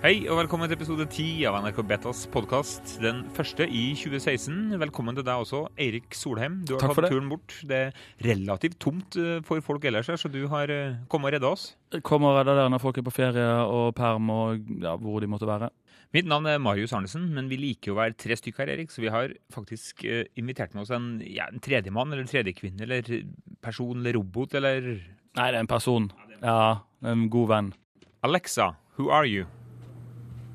Hei og velkommen til episode 10 av NRK Betas podkast. Den første i 2016. Velkommen til deg også, Eirik Solheim. Du har Takk tatt turen bort. Det er relativt tomt eh, for folk ellers her, så du har eh, kommet og redda oss. Kommer og redda dere når folk er på ferie og perm og ja, hvor de måtte være. Mitt navn er Marius Arnesen, men vi liker å være tre stykker her, Erik, så vi har faktisk eh, invitert med oss en, ja, en tredjemann eller tredjekvinne eller person eller robot eller Nei, det er en person. Ja, en god venn. Alexa, who are you?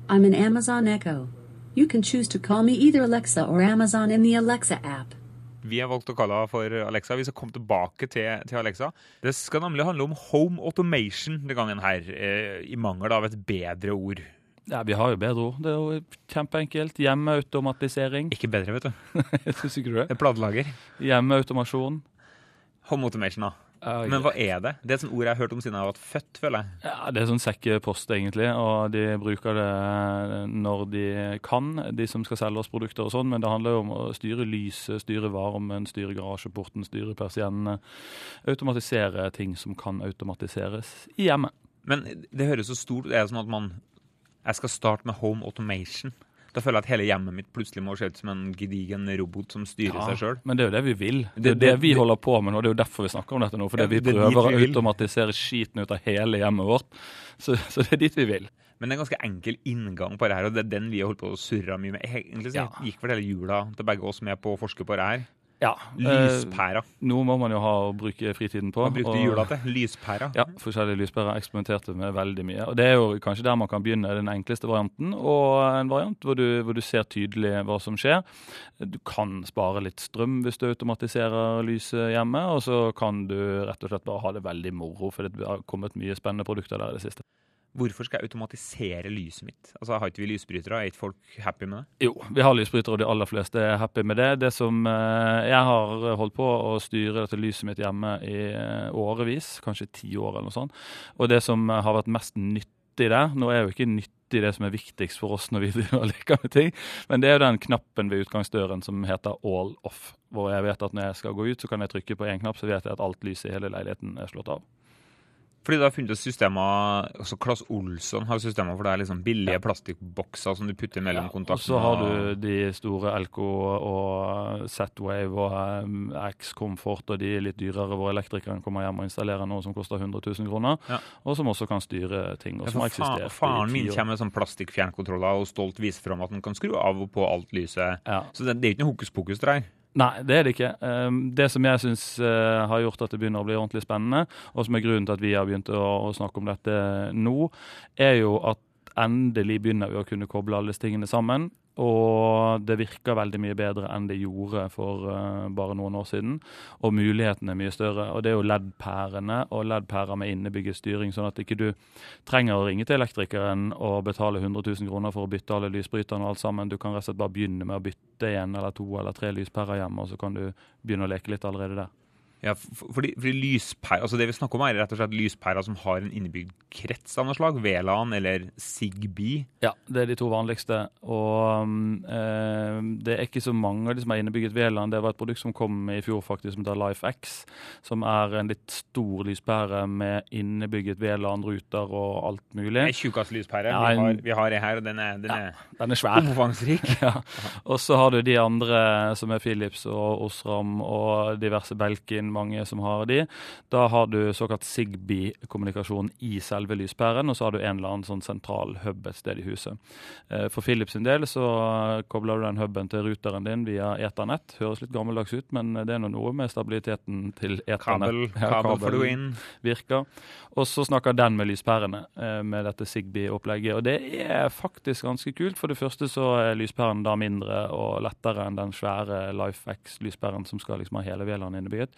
I'm an Amazon Echo. You can choose to call me either Alexa or Amazon in the Alexa app. Vi har valgt å kalle henne for Alexa. Vi skal komme tilbake til, til Alexa. Det skal nemlig handle om home automation denne gangen her, eh, i mangel av et bedre ord. Ja, Vi har jo bedre ord. Det er jo kjempeenkelt. Hjemmeautomatisering. Ikke bedre, vet du. Syns ikke du det? Det er platelager. Hjemmeautomasjon. Home automation, da. Men hva er det? Det er et sånt ord jeg har hørt om siden jeg har vært født, føler jeg. Ja, Det er sånn sekkepost, egentlig, og de bruker det når de kan, de som skal selge oss produkter og sånn, men det handler jo om å styre lyset, styre varmen, styre garasjeporten, styre persiennene. Automatisere ting som kan automatiseres i hjemmet. Men det høres så stort ut. Er det sånn at man Jeg skal starte med home automation. Da føler jeg at hele hjemmet mitt plutselig må se ut som en gedigen robot som styrer seg sjøl. Men det er jo det vi vil. Det er Det- vi holder på med nå. Det er jo derfor vi snakker om dette nå. Fordi Ja, vi er prøver vi å automatisere skiten ut av hele hjemmet vårt. Så, så det er dit vi vil. Men det er en ganske enkel inngang på det her, og det er den vi har holdt på å surre mye med. Egentlig så Ja. gikk vel hele jula til begge oss med på å forske på det her. Ja. Lyspæra. noe må man jo ha å bruke fritiden på. Man brukte jula til? Lyspæra. Ja, forskjellige lyspærer eksperimenterte med veldig mye. Og Det er jo kanskje der man kan begynne, den enkleste varianten. Og en variant hvor du, hvor du ser tydelig hva som skjer. Du kan spare litt strøm hvis du automatiserer lyset hjemme. Og så kan du rett og slett bare ha det veldig moro, for det har kommet mye spennende produkter der i det siste. Hvorfor skal jeg automatisere lyset mitt? Altså, Har ikke vi lysbrytere? Er ikke folk happy med det? Jo, vi har lysbrytere, og de aller fleste er happy med det. Det som eh, Jeg har holdt på å styre dette lyset mitt hjemme i eh, årevis, kanskje ti år eller noe sånt. Og det som eh, har vært mest nyttig der Nå er jo ikke nyttig det som er viktigst for oss når vi driver leker med ting, men det er jo den knappen ved utgangsdøren som heter all off. Hvor jeg vet at når jeg skal gå ut, så kan jeg trykke på én knapp, så vet jeg at alt lyset i hele leiligheten er slått av. Fordi du har funnet systemer altså Klass Olsson har systemer for det er liksom billige plastikkbokser som du putter mellom Ja, og så har du de store LK og Z-Wave og um, X-Comfort og de litt dyrere hvor elektrikeren kommer hjem og installerer noe som koster 100 000 kroner, Ja. og som også kan styre ting. og Ja, som har eksistert faren min kommer med sånn plastikkfjernkontroller og stolt viser fram at han kan skru av og på alt lyset. Ja. Så det, det er ikke noe hokus pokus det der. Nei, det er det ikke. Um, Det som jeg syns har gjort at det begynner å bli ordentlig spennende, og som er grunnen til at vi har begynt å, snakke om dette nå, er jo at endelig begynner vi å kunne koble alle tingene sammen. Og det virker veldig mye bedre enn det gjorde for uh, bare noen år siden. Og mulighetene er mye større. Og det er jo LED-pærene og LED-pærer med innebygget styring, sånn at ikke du trenger å ringe til elektrikeren og betale 100 000 kroner for å bytte alle lysbryterne og alt sammen. Du kan rett og slett bare begynne med å bytte en eller to eller tre lyspærer hjemme, og så kan du begynne å leke litt allerede der. Ja, fordi, fordi lyspære, altså Det vi snakker om, er rett og slett lyspærer som har en innebygd krets av noe slag. VLAN eller Zigbee. Ja, det er de to vanligste. Og eh, det er ikke så mange av de som er innebygget VLAN. Det var et produkt som kom i fjor faktisk, som heter LifeX, som er en litt stor lyspære med innebygget VLAN-ruter og alt Det mulig. er tjukkas lyspære. Ja, vi, har, vi har en her, og den er, den Ja. er Den er svær. omfangsrik. Ja. Og så har du de andre som er Philips og Osram og diverse Belkin, mange som har de. Da har du såkalt Zigbee-kommunikasjon i selve lyspæren, og så har du en eller annen sånn sentral hub et sted i huset. Eh, For Philips sin del så kobler du den huben til ruteren din via Ethernet. Høres litt gammeldags ut, men det er nå noe med stabiliteten til Kabel, Ethernet. Kabel får du inn. virker. Og så snakker den med lyspærene, eh, med dette Zigbee-opplegget. Og det er faktisk ganske kult. For det første så er lyspæren da mindre og lettere enn den svære LifeX-lyspæren som skal liksom ha hele Veland innebygget.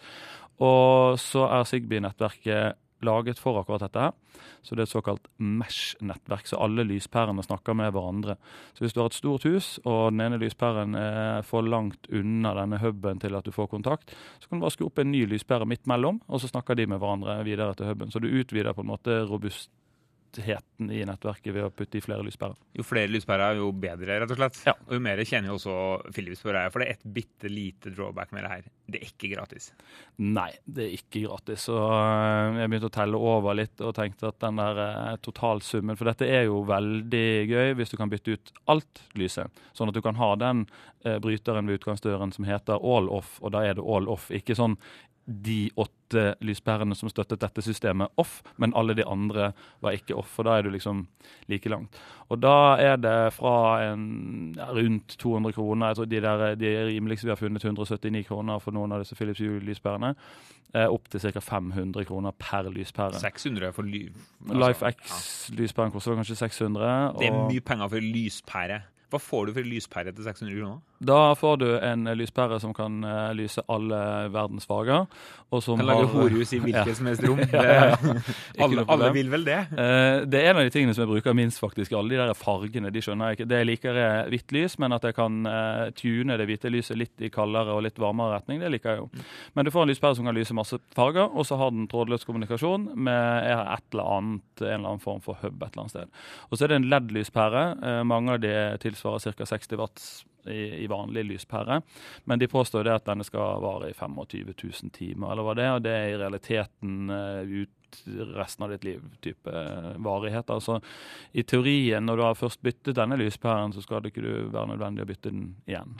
Og så er Sigby-nettverket laget for akkurat dette her. Så det er et såkalt Mesh-nettverk, så alle lyspærene snakker med hverandre. Så hvis du har et stort hus, og den ene lyspæren er for langt unna denne huben til at du får kontakt, så kan du bare skru opp en ny lyspære midt mellom, og så snakker de med hverandre videre til huben. Så du utvider på en måte robust robustheten i nettverket ved å putte i flere lyspærer. Jo flere lyspærer, jo bedre, rett og slett. Ja. Og jo mer kjenner jo også Philips på det, for det er et bitte lite drawback med det her. Det er ikke gratis. Nei, det er ikke gratis. Så øh, jeg begynte å telle over litt og tenkte at den der øh, totalsummen For dette er jo veldig gøy hvis du kan bytte ut alt lyset. Sånn at du kan ha den øh, bryteren ved utgangsdøren som heter all off, og da er det all off. Ikke sånn de åtte lyspærene som støttet dette systemet, off, men alle de andre var ikke off. Og da er du liksom like langt. Og da er det fra en, ja, rundt 200 kroner, jeg tror de, der, de rimeligste vi har funnet, 179 kroner for noen av disse Philips Hue-lyspærene, eh, opp til ca. 500 kroner per lyspære. 600 for ly... Life ja. X-lyspæren koster kanskje 600. Det er mye penger for lyspære. Hva får du for lyspære til 600 kroner? Da får du en lyspære som kan eh, lyse alle verdens farger. Og som Kan lage horehus i hvilket Ja. som helst rom. Ja, ja. Alle, alle vil vel det? Eh, det er en av de tingene som jeg bruker minst, faktisk. Alle de der fargene. de skjønner jeg ikke. Det jeg liker er hvitt lys, men at jeg kan eh, tune det hvite lyset litt i kaldere og litt varmere retning, det liker jeg jo. Men du får en lyspære som kan lyse masse farger, og så har den trådløs kommunikasjon med et eller annet, en eller annen form for hub et eller annet sted. Og så er det en LED-lyspære. Eh, mange av de tilsvarer ca. 60 watts i, i vanlig lyspære. Men de påstår det at denne skal vare i 25 000 timer, eller hva det er. Og det er i realiteten eh, ut resten av ditt liv type eh, varighet. Altså i teorien, når du har først byttet denne lyspæren, så skal det ikke være nødvendig å bytte den igjen.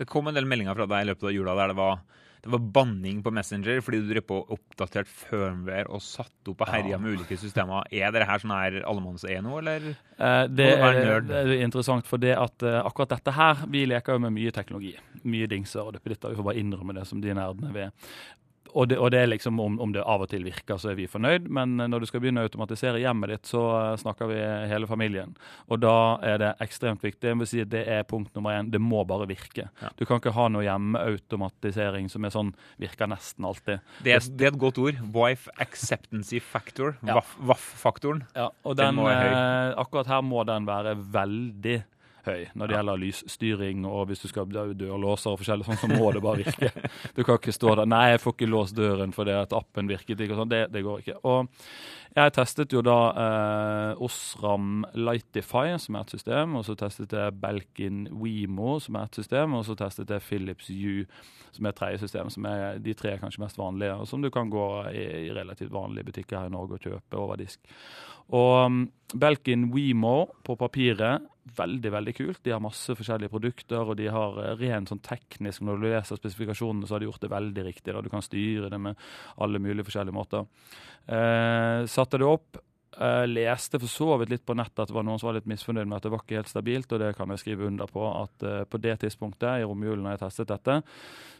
Det kom en del meldinger fra deg i løpet av jula der det var, det var banning på Messenger fordi du drev på oppdatert firmware og satt opp og herja med ulike systemer. Er dette her sånn her allemannseie nå, eller? Eh, det, er, det er interessant, for det at eh, akkurat dette her Vi leker jo med mye teknologi. Mye dingser og duppeditter. Vi får bare innrømme det som de nerdene vi er. Og det, og det er liksom om, om det av og til virker, så er vi fornøyd. Men når du skal begynne å automatisere hjemmet ditt, så eh, snakker vi hele familien. Og da er det ekstremt viktig. Jeg vil si at Det er punkt nummer én. Det må bare virke. Ja. Du kan ikke ha noe hjemmeautomatisering som er sånn virker nesten alltid. Det er, det er et godt ord. Wife acceptancy factor. Ja. WAF-faktoren. Ja, og Den den, eh, akkurat her må den være veldig høy når det gjelder lysstyring. Og hvis du skal ha dørlåser og forskjellig sånn, så må det bare virke. Du kan ikke stå der 'Nei, jeg får ikke låst døren fordi at appen virket ikke.' og sånn. Det, det går ikke. Og jeg testet jo da eh, Osram Lightify, som er et system, og så testet jeg Belkin Wemo, som er et system, og så testet jeg Philips Hue, som er et tredje system. som er De tre kanskje mest vanlige, og som du kan gå i, i relativt vanlige butikker her i Norge og kjøpe over disk. Og um, Belkin Wemo på papiret, veldig veldig kult. De har masse forskjellige produkter, og de har eh, rent sånn teknisk Når du leser spesifikasjonene, så har de gjort det veldig riktig. da Du kan styre det med alle mulige forskjellige måter. Eh, satte det opp. Eh, leste for så vidt litt på nettet at det var noen som var litt misfornøyd med at det var ikke helt stabilt, og det kan jeg skrive under på. At uh, på det tidspunktet i romjulen når jeg testet dette,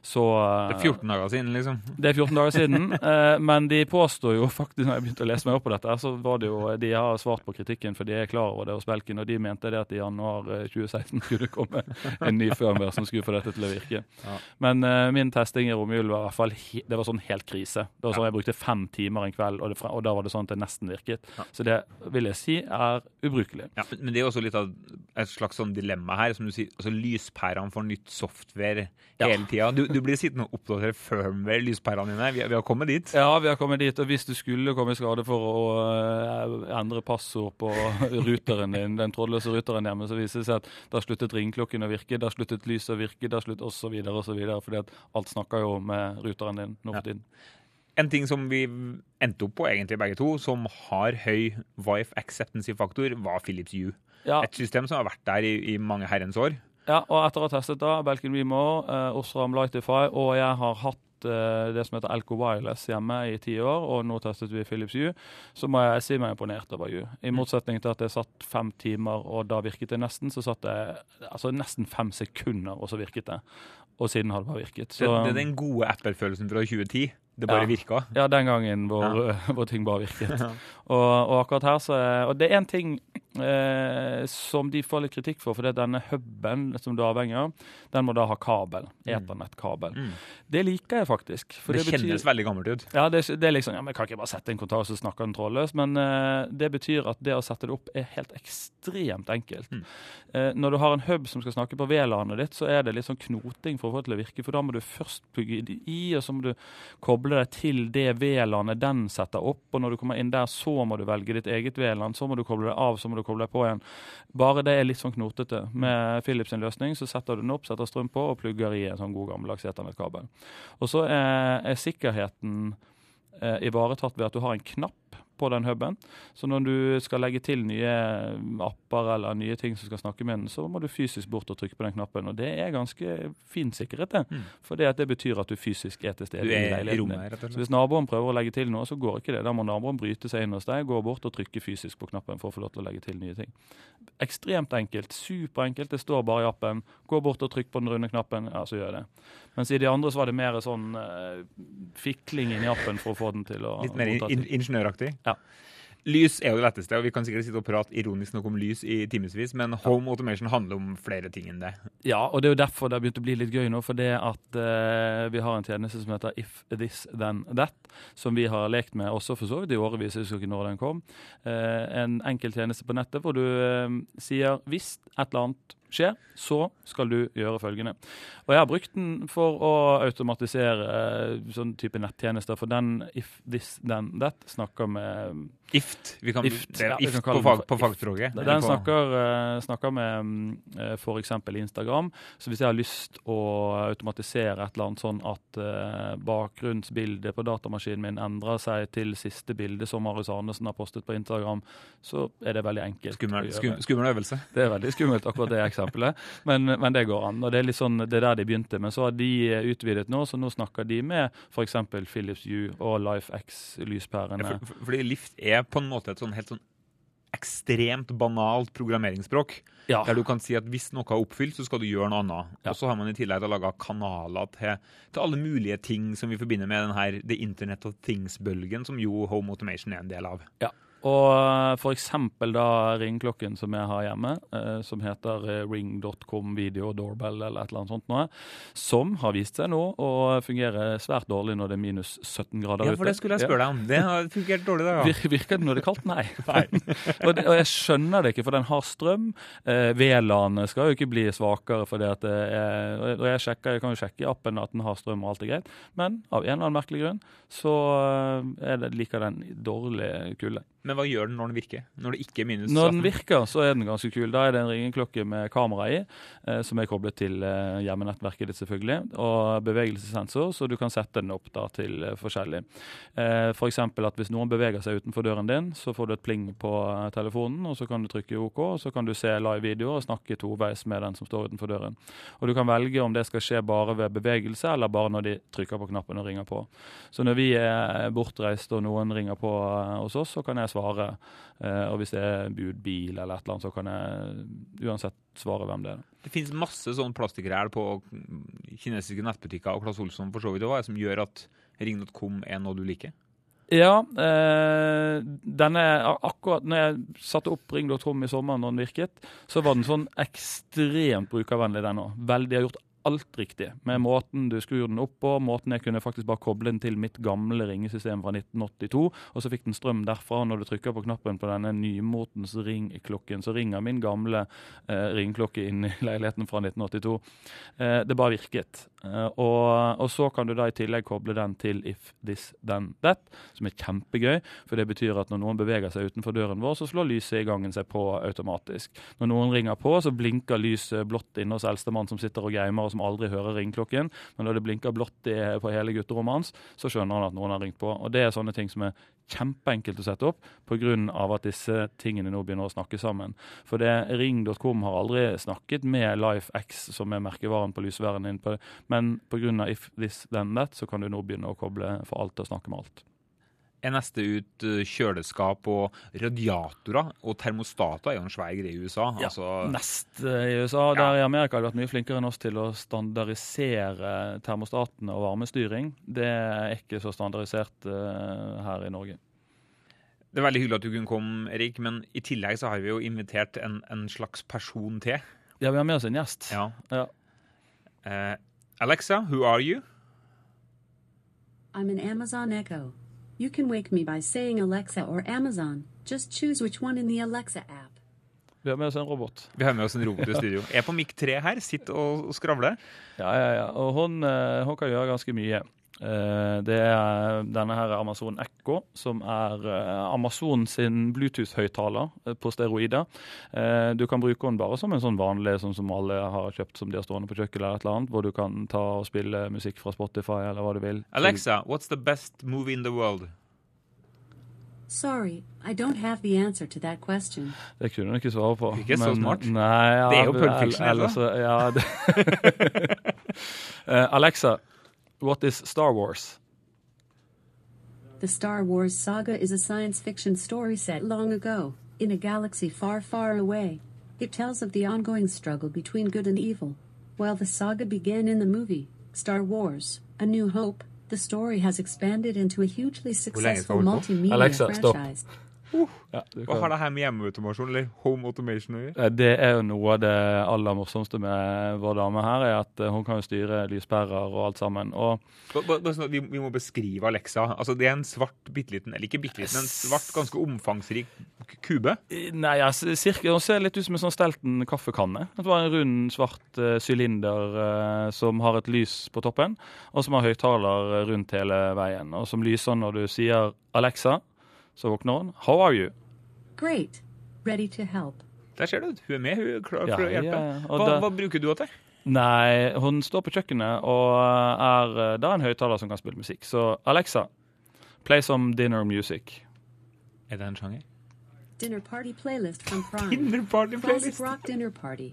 så uh, Det er 14 dager siden, liksom. det er 14 dager siden, men de påstår jo faktisk, når jeg begynte å lese meg opp på dette, så var det jo, de har svart på kritikken, for de er klar over det hos Belkin, og de mente det at i januar eh, 2016 skulle det komme en ny firmware som skulle få dette til å virke. Ja. Men min testing i romjulen var i hvert fall det var sånn helt krise. Det var sånn Jeg brukte fem timer en kveld, og, det, og da var det sånn at det nesten virket. Ja. Så det vil jeg si er ubrukelig. Ja, men det er også litt av et slags sånn dilemma her. som du sier, altså Lyspærene får nytt software Ja. hele tida. Du, du blir sittende og oppdatere firmware, lyspærene dine. Vi, vi har kommet dit. Ja, vi har kommet dit. Og hvis du skulle komme i skade for å uh, endre passord på ruteren din, den trådløse ruteren hjemme, så viser det seg at da sluttet ringeklokken å virke, da sluttet lyset å virke, da sluttet osv. osv. Fordi at alt snakker jo med ruteren din nå Ja. for tiden. En ting som vi endte opp på, egentlig begge to, som har høy wife acceptancy faktor, var Philips Hue. Ja, Et system som har vært der i, i mange herrens år. ja, og etter å ha testet da, Belkin Remore, eh, Osram Lightify, og jeg har hatt eh, det som heter Elco Wireless hjemme i ti år, og nå testet vi Philips Hue, så må jeg si meg imponert over Hue. I motsetning til at jeg satt fem timer, og da virket det nesten, så satt jeg altså nesten fem sekunder, og så virket det. Og siden har det bare virket. Så, Det, det er den gode Apple-følelsen fra 2010. Det bare Ja. virka. Ja, den gangen hvor, hvor ting bare virket. Og, og akkurat her så Og det er en ting eh, som de får litt kritikk for, fordi denne huben som du er avhengig av, den må da ha kabel. Eternettkabel. Mm. Det liker jeg faktisk. for Det, betyr- kjennes veldig gammelt ut. ja, det, er- det er liksom, ja, men Kan ikke bare sette en kontakt, så snakker den trådløs? Men eh, det betyr at det å sette det opp er helt ekstremt enkelt. Mm. Eh, når du har en hub som skal snakke på VLAN-et ditt, så er det litt sånn knoting for å få det til å virke. For da må du først plugge det i, og så må du koble deg til det VLAN-et den setter opp. Og når du kommer inn der, så må du velge ditt eget VLAN. Så må du koble deg av, så må du koble kobler på igjen. Bare det er litt sånn knotete. Med Philips sin løsning så setter du den opp, setter strøm på og plugger i en sånn god gammeldags eternettkabel. Og så er, er sikkerheten eh, ivaretatt ved at du har en knapp på den huben. Så når du skal legge til nye apper eller nye ting som skal snakke med den, så må du fysisk bort og trykke på den knappen. Og det er ganske fin sikkerhet, det. Mm. For det, betyr at du fysisk er til stede i leiligheten. din. Så hvis naboen prøver å legge til noe, så går ikke det. Da må naboen bryte seg inn hos deg, gå bort og trykke fysisk på knappen for å få lov til å legge til nye ting. Ekstremt enkelt. Superenkelt. Det står bare i appen. Gå bort og trykk på den runde knappen, ja, så gjør jeg det. Mens i de andre så var det mer sånn uh, fikling inn i appen for å få den til å Litt mer in ingeniøraktig. Ja. Lys er jo det letteste, og vi kan sikkert sitte og prate ironisk nok om lys i timevis, men home automation handler om flere ting enn det. Ja, og det er jo derfor det har begynt å bli litt gøy nå. For det at eh, vi har en tjeneste som heter If This Then That, som vi har lekt med også for så vidt i årevis, jeg husker ikke når den kom. Eh, en enkel tjeneste på nettet hvor du eh, sier hvis et eller annet skjer, så skal du gjøre følgende. Og jeg har brukt den for å automatisere eh, sånn type nettjenester, for den If This Then That snakker med IFT. Vi kan, IFT, det ja, vi kan på, fag, på fagspråket. Den snakker, eh, snakker med mm, f.eks. Instagram. Så hvis jeg har lyst å automatisere et eller annet sånn at eh, bakgrunnsbildet på datamaskinen min endrer seg til siste bilde som Marius Arnesen har postet på Instagram, så er det veldig enkelt. Skummel, skum, skummel øvelse. Det er veldig skummelt, akkurat det eksempelet, men, men det går an. og Det er litt sånn, det er der de begynte. Men så har de utvidet nå, så nå snakker de med f.eks. Philips Hue og LifeX-lyspærene. Ja, for, for- fordi Lift er på en måte et sånn helt sånn ekstremt banalt programmeringsspråk. Ja. Der du kan si at hvis noe er oppfylt, så skal du gjøre noe annet. Ja. Og så har man i tillegg laga kanaler til, til alle mulige ting som vi forbinder med den her The Internet of Things-bølgen, som jo Home Automation er en del av. Ja. Og eh, for eksempel da ringklokken som jeg har hjemme, eh, som heter eh, ring.com video doorbell eller et eller annet sånt noe, som har vist seg nå å fungere svært dårlig når det er minus 17 grader ute. Ja, for det skulle jeg spørre deg om. Det har fungert dårlig, da. Ja. Vir- Virker det når det er kaldt? Nei. og, det, og jeg skjønner det ikke, for den har strøm. Eh, VLAN skal jo ikke bli svakere fordi at det er og jeg, sjekker, jeg kan jo sjekke i appen at den har strøm og alt er greit, men av en eller annen merkelig grunn så er det, liker den dårlig kulde. Men hva gjør den når den virker? Når det ikke er minus Når den virker, så er den ganske kul. Da er det en ringeklokke med kamera i, eh, som er koblet til eh, hjemmenettverket ditt, selvfølgelig, og bevegelsessensor, så du kan sette den opp da til eh, forskjellig. Eh, for eksempel at hvis noen beveger seg utenfor døren din, så får du et pling på eh, telefonen, og så kan du trykke OK, og så kan du se live videoer og snakke toveis med den som står utenfor døren. Og du kan velge om det skal skje bare ved bevegelse, eller bare når de trykker på knappen og ringer på. Så når vi er bortreist og noen ringer på hos oss, så kan jeg svare. Eh, og hvis det er budbil eller et eller annet, så kan jeg uansett svare hvem det er. Det finnes masse sånn plastikkræl på kinesiske nettbutikker og Claes Olsson for så vidt òg, som gjør at ring.com er noe du liker. Ja, eh, denne akkurat når jeg satte opp Ring.com i sommer når den virket, så var den sånn ekstremt brukervennlig den òg. Jeg har gjort alt riktig med måten du skrur den opp på, måten jeg kunne faktisk bare koble den til mitt gamle ringesystem fra 1982, og så fikk den strøm derfra. Når du trykker på knappen på denne nymotens ringklokken, så ringer min gamle eh, ringklokke inn i leiligheten fra 1982. Eh, det bare virket. Eh, og, og så kan du da i tillegg koble den til If This Then That, som er kjempegøy. For det betyr at når noen beveger seg utenfor døren vår, så slår lyset i gangen seg på automatisk. Når noen ringer på, så blinker lyset blått inne hos eldstemann som sitter og gamer og som aldri hører ringeklokken. Men når det blinker blått på hele gutterommet hans, så skjønner han at noen har ringt på. Og det er sånne ting som er kjempeenkelt å sette opp pga. at disse tingene nå begynner å snakke sammen. For det ring.com har aldri snakket med LifeX, som er merkevaren på lysværen din, på, men pga. If This Then That, så kan du nå begynne å koble for alt og snakke med alt. Er neste ut eh, kjøleskap og radiatorer, og termostater er jo en svær greie i USA. Ja, altså, Nest eh, i USA. Der i Amerika har de vært mye flinkere enn oss til å standardisere termostatene og varmestyring. Det er ikke så standardisert uh, her i Norge. Det er veldig hyggelig at du kunne komme, Erik, men i tillegg så har vi jo invitert en, en slags person til. Ja, vi har med oss en gjest. Ja. Ja. Uh, Alexa, who are you? I'm an Amazon Echo. You can wake me by saying Alexa or Amazon. Just choose which one in the Alexa app. Vi har med oss en robot. Vi har med oss en robot i studio. Jeg Er på mic 3 her, sitter og, skravle. skravler. Ja, ja, ja. Og hun, eh, hun kan gjøre ganske mye. Eh, Det er denne her Amazon Echo, som er eh, Amazon sin Bluetooth-høyttaler eh, på steroider. Eh, Du kan bruke den bare som en sånn vanlig, sånn som alle har kjøpt som de har stående på kjøkkenet, eller et eller annet, hvor du kan ta og spille musikk fra Spotify eller hva du vil. Alexa, what's the best movie in the world? Sorry, I don't have the answer to that question. Det kunne hun ikke svare på. Ikke så smart. Nei, ja, Det er jo Pulp Fiction, eller? ellers så- Ja, det. Eh, Alexa, what is Star Wars? The Star Wars saga is a science fiction story set long ago, in a galaxy far, far away. It tells of the ongoing struggle between good and evil. While the saga began in the movie, Star Wars A New Hope, the story has expanded into a hugely successful multimedia Alexa, stopp. Franchise. Ja, Hva har det her med hjemmeautomasjon eller home automation å gjøre? Eh, Det er jo noe av det aller morsomste med vår dame her, er at eh, hun kan jo styre lyspærer og alt sammen. Og bare sånn Vi, vi må beskrive Alexa. Altså, Det er en svart, bitte liten, eller ikke bitte liten, en svart, ganske omfangsrik kube. eh, nei, ja, cirka, hun ser litt ut som en sånn stelten kaffekanne. Det var en rund, svart sylinder sylinder uh, som har et lys på toppen, og som har høyttaler eh, rundt hele veien, og som lyser når du sier 'Alexa', så våkner hun. 'How are you?' Great. Ready to help. Der ser du. Hun er med. Hun er klar Ja, å hjelpe. ja, Hva, da- hva bruker du henne til? Nei, hun står på kjøkkenet og er det da en høyttaler som kan spille musikk. Så Alexa, play some dinner music. Er det en sjanger? Dinner party playlist from Prime. Dinner party Classic rock dinner party.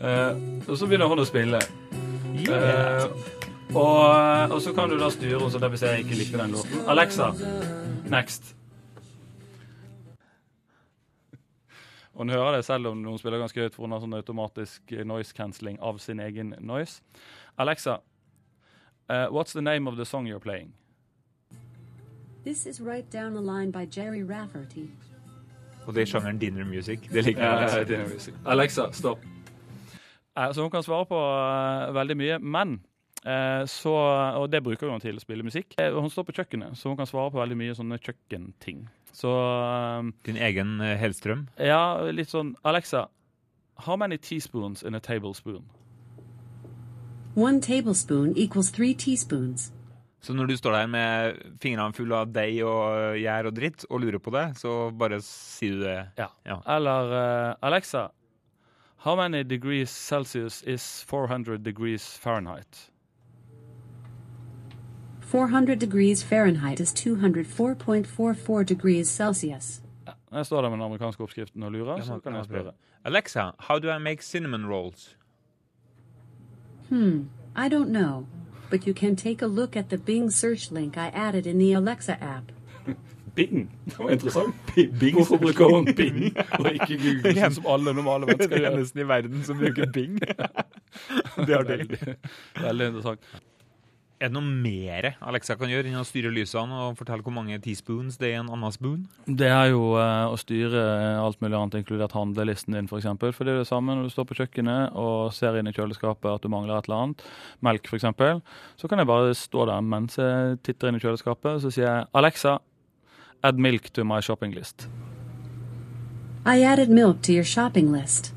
Uh, og så begynner hun å spille. Eh, og, og så kan du da styre henne, så det hvis jeg ikke liker den låten. Alexa, next. Hun hører det selv om hun spiller ganske høyt, for hun har sånn automatisk noise cancelling av sin egen noise. Alexa, uh, what's the name of the song you're playing? This is Right Down the Line by Jerry Rafferty. Og det er sjangeren dinner music. Det liker jeg. Alexa. Alexa, stopp. Uh, Så hun kan svare på uh, veldig mye, men så, Og det bruker hun til å spille musikk. Eh, Hun står på kjøkkenet, så hun kan svare på veldig mye sånne kjøkkenting. Så eh, Din egen eh, Hellstrøm. ja, litt sånn Alexa, how many teaspoons in a tablespoon? One tablespoon equals three teaspoons. Så når du står der med fingrene fulle av deig og eh, gjær og dritt og lurer på det, så bare sier du det. Ja. Ja. Eller uh, Alexa, how many degrees Celsius is 400 degrees Fahrenheit? 400 degrees Fahrenheit is 204.44 degrees Celsius. Jeg står der med den amerikanske oppskriften og lurer, så kan jeg spørre. Alexa, how do I make cinnamon rolls? Hmm, I don't know. But you can take a look at the Bing search link I added in the Alexa app. Bing. Det var interessant. Bing. Hvorfor bruker hun Bing og ikke Google, sånn som alle normale mennesker gjør? Det er nesten i verden som bruker Bing. det er. Veldig, veldig interessant. Er det noe mer Alexa kan gjøre enn å styre lysene og fortelle hvor mange teaspoons det er i en annen spoon? Det er jo eh, å styre alt mulig annet, inkludert handlelisten din, f.eks. For, eksempel. for det er det samme når du står på kjøkkenet og ser inn i kjøleskapet at du mangler et eller annet, melk f.eks., så kan jeg bare stå der mens jeg titter inn i kjøleskapet, så sier jeg Alexa, add milk to my shopping list. I added milk to your shopping list.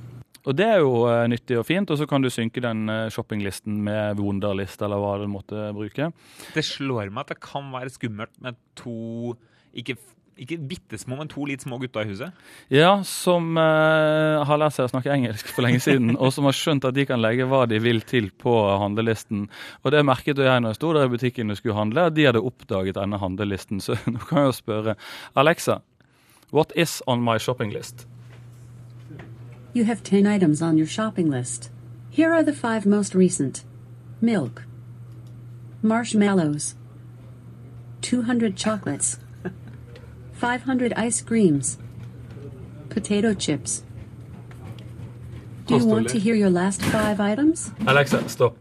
Og det er jo eh, nyttig og fint, og så kan du synke den eh, shoppinglisten med Wunderlist, eller hva du måtte bruke. Det slår meg at det kan være skummelt med to ikke, ikke bitte små, men to litt små gutter i huset. Ja, som eh, har lært seg å snakke engelsk for lenge siden, og som har skjønt at de kan legge hva de vil til på handlelisten. Og det merket jeg når jeg sto der i butikken og skulle handle, at de hadde oppdaget denne handlelisten. Så nå kan jeg jo spørre Alexa, what is on my shopping list? You have 10 items on your shopping list. Here are the five most recent milk, marshmallows, 200 chocolates, 500 ice creams, potato chips. Do you want to hear your last five items? Alexa, stopp.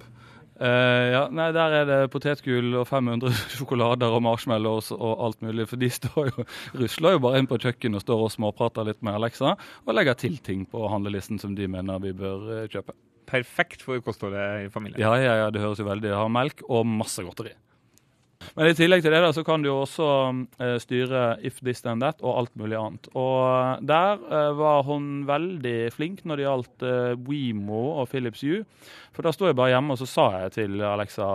Uh, ja, nei, Der er det potetgull og 500 sjokolader og marshmallows og alt mulig. For de står jo, rusler jo bare inn på kjøkkenet og står og småprater litt med Alexa og legger til ting på handlelisten som de mener vi bør uh, kjøpe. Perfekt for kostholdet i familien. Ja, ja, ja, det høres jo veldig Har melk og masse godteri. Men i tillegg til det da, så kan du jo også uh, styre if this then that og alt mulig annet. Og uh, der uh, var hun veldig flink når det gjaldt WeMo og Philips Hue. For da sto jeg bare hjemme og så sa jeg til Alexa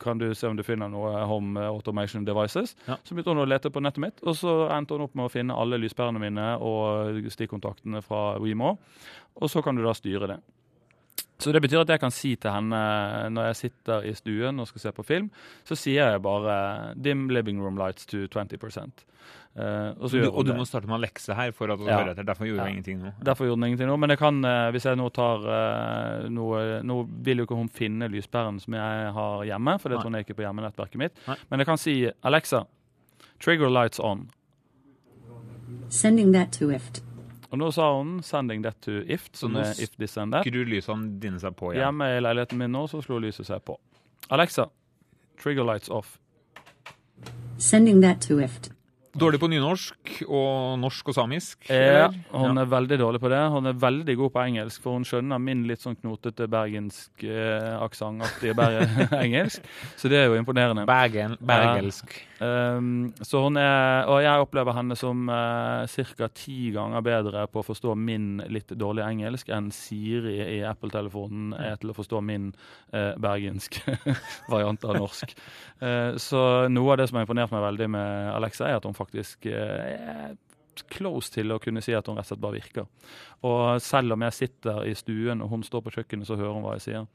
kan du se om du finner noe Home Automation Devices. Ja. Så begynte hun å lete på nettet mitt, og så endte hun opp med å finne alle lyspærene mine og stikkontaktene fra WeMo. Og så kan du da styre det. Så det betyr at jeg kan si til henne når jeg sitter i stuen og skal se på film, så sier jeg bare 'dim living room lights to 20 Uh, og, du, og du må starte med en lekse her for at du ja. hører etter. Derfor gjorde ja. hun ingenting nå. Derfor gjorde hun ingenting nå, Men jeg kan, uh, hvis jeg nå tar uh, noe Nå vil jo ikke hun finne lyspæren som jeg har hjemme, for det tror jeg ikke på hjemmenettverket mitt. Nei. Men jeg kan si Alexa, trigger lights on. Sending that to IFT. Og nå sa hun 'sending that to IFT', som er if this and that. Skrur lysene dine seg på igjen. Hjemme i leiligheten min nå, så slo lyset seg på. Alexa, trigger lights off. Sending that to IFT. Dårlig på nynorsk og norsk og samisk? Ja, hun er veldig dårlig på det. Hun er veldig god på engelsk, for hun skjønner min litt sånn knotete bergensk eh, aksentaktige engelsk. Så det er jo imponerende. Bergen, bergelsk. Um, så hun er, og jeg opplever henne som uh, eh, ca. ti ganger bedre på å forstå min litt dårlige engelsk enn Siri i Apple-telefonen er til å forstå min uh, bergensk variant av norsk. Uh, så noe av det som har imponert meg veldig med Alexa, er at hun faktisk eh, close til å kunne si at hun rett og slett bare virker. Og selv om jeg sitter i stuen og hun står på kjøkkenet, så hører hun hva jeg sier.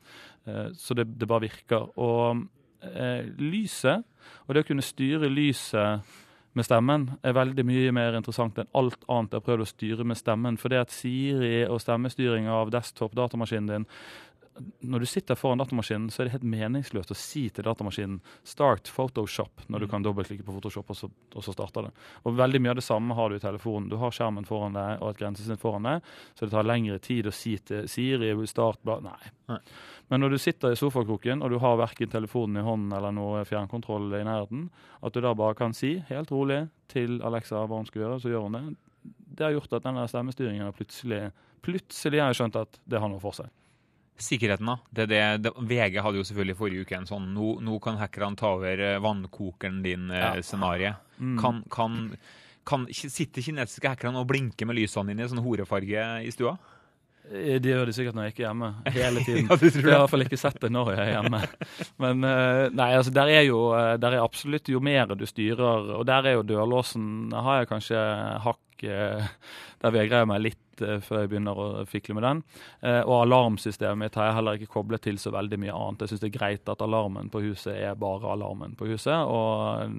Så det, det bare virker. Og eh, lyset, og det å kunne styre lyset med stemmen er veldig mye mer interessant enn alt annet jeg har prøvd å styre med stemmen. For det at Siri og stemmestyring av desktop-datamaskinen din når du sitter foran datamaskinen, så er det helt meningsløst å si til datamaskinen 'start Photoshop' når du mm. kan dobbeltklikke på Photoshop, og så, og så, starter det. Og Veldig mye av det samme har du i telefonen. Du har skjermen foran deg og et grensesnitt foran deg, så det tar lengre tid å si til Siri 'start bla'. Nei. Nei. Men når du sitter i sofakroken og du har verken telefonen i hånden eller noe fjernkontroll i nærheten, at du da bare kan si helt rolig til Alexa hva hun skal gjøre, så gjør hun det. Det har gjort at denne stemmestyringen plutselig Plutselig har jeg skjønt at det har noe for seg. Sikkerheten, da. Det, det, det, VG hadde jo selvfølgelig forrige uke en sånn Nå, nå kan hackerne ta over eh, vannkokeren din-scenario. Eh, ja. Mm. Kan, kan, kan, sitter kinesiske hackerne og blinker med lysene dine i sånn horefarge i stua? Eh, de gjør de sikkert når jeg ikke er hjemme. Hele tiden. ja, jeg har i hvert fall ikke sett det når jeg er hjemme. Men eh, nei, altså der er jo eh, der er absolutt jo mer du styrer, og der er jo dørlåsen har jeg kanskje hakk Der vegrer jeg meg litt før jeg begynner å fikle med den. Og alarmsystemet mitt har jeg heller ikke koblet til så veldig mye annet. Jeg syns det er greit at alarmen på huset er bare alarmen på huset. og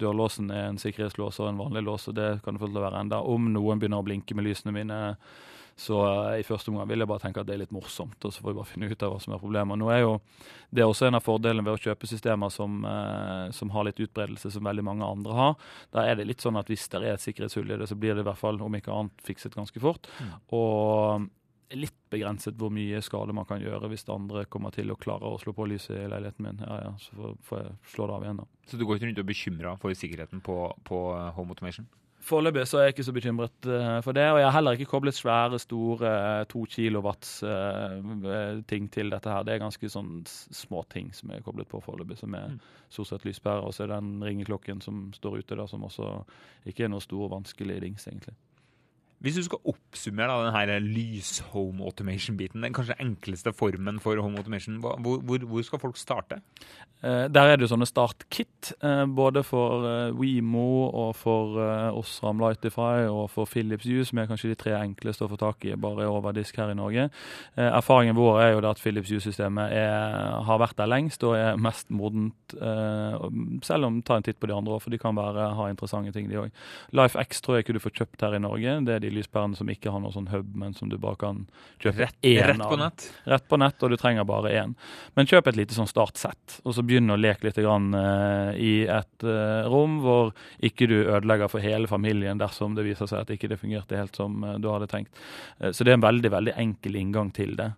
Dørlåsen er en sikkerhetslås og en vanlig lås, og det kan det få til å være enda. Om noen begynner å blinke med lysene mine så uh, i første omgang vil jeg bare tenke at det er litt morsomt, og så får vi bare finne ut av hva som er problemet. Nå er jo Det er også en av fordelene ved å kjøpe systemer som, uh, som har litt utbredelse, som veldig mange andre har. Da er det litt sånn at hvis det er et sikkerhetshull i det, så blir det i hvert fall, om ikke annet, fikset ganske fort. Mm. Og litt begrenset hvor mye skade man kan gjøre hvis andre kommer til å klare å slå på lyset i leiligheten min. Ja, ja, Så får jeg slå det av igjen, da. Så du går ikke rundt og bekymra for sikkerheten på, på Home Automation? Foreløpig så er jeg ikke så bekymret uh, for det. Og jeg har heller ikke koblet svære, store uh, to kilowatts uh, ting til dette her. Det er ganske sånn små ting som er koblet på foreløpig, som er mm. stort sett lyspærer. Og så er det den ringeklokken som står ute der, som også ikke er noe stor, og vanskelig dings, egentlig. Hvis du skal oppsummere da, denne lys-home automation-biten, den kanskje enkleste formen for home automation, hvor, hvor, hvor skal folk starte? Eh, der er det jo sånne startkit, eh, både for eh, WeMo og for Osram Lightify og for Philips Hue, som er kanskje de tre enkleste å få tak i bare over disk her i Norge. Erfaringen vår er jo at Philips Hue-systemet har vært der lengst og er mest modent, selv om ta en titt på de andre for de kan være, ha interessante ting, de òg. LifeX tror jeg ikke du får kjøpt her i Norge. det er de de lyspærene som ikke har noe sånn hub, men som du bare kan kjøpe rett, én rett på nett? Rett på nett, og du trenger bare én. Men kjøp et lite sånn startsett, og så begynn å leke litt grann, uh, i et uh, rom hvor ikke du ødelegger for hele familien dersom det viser seg at ikke det fungerte helt som uh, du hadde tenkt. så det er en veldig, veldig enkel inngang til det.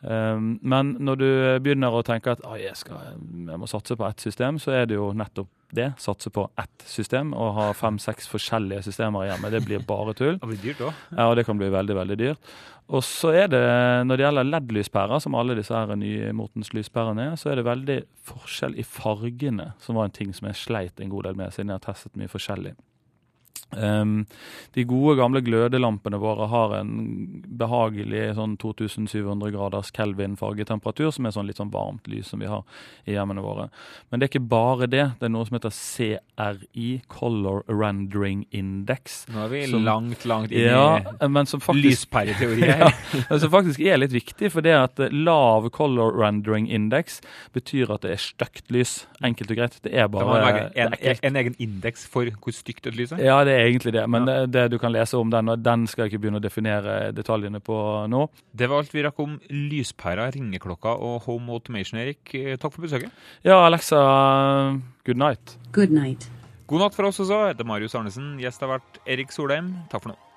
Um, men når du begynner å tenke at jeg, skal, jeg må satse på ett system, så er det jo nettopp det. Satse på ett system og ha fem-seks forskjellige systemer hjemme. Det blir bare tull. Det blir dyrt også. Ja, og det kan bli veldig, veldig dyrt. Og så er det, når det gjelder LED-lyspærer, som alle disse her nye Mortens lyspærene er, så er det veldig forskjell i fargene, som var en ting som jeg sleit en god del med, siden jeg har testet mye forskjellig. Um, de gode, gamle glødelampene våre har en behagelig sånn 2700 graders Kelvin fargetemperatur, som er sånn litt sånn varmt lys som vi har i hjemmene våre. Men det er ikke bare det. Det er noe som heter CRI, Color Rendering Index. Nå er vi som, langt, langt inn ja, i lyspæreteori her. ja, som faktisk er litt viktig, for det at lav Color Rendering Index betyr at det er stygt lys. Enkelt og greit. Det er bare det en, en, en, egen indeks for hvor stygt et lys er? Ja, det er egentlig det. Men ja. det, det, du kan lese om den, og den skal jeg ikke begynne å definere detaljene på nå. Det var alt vi rakk om lyspæra, ringeklokka og home automation, Erik. Takk for besøket. Ja, Alexa, good night. Good night. God natt for oss også. Jeg heter Marius Arnesen. Gjest har vært Erik Solheim. Takk for nå.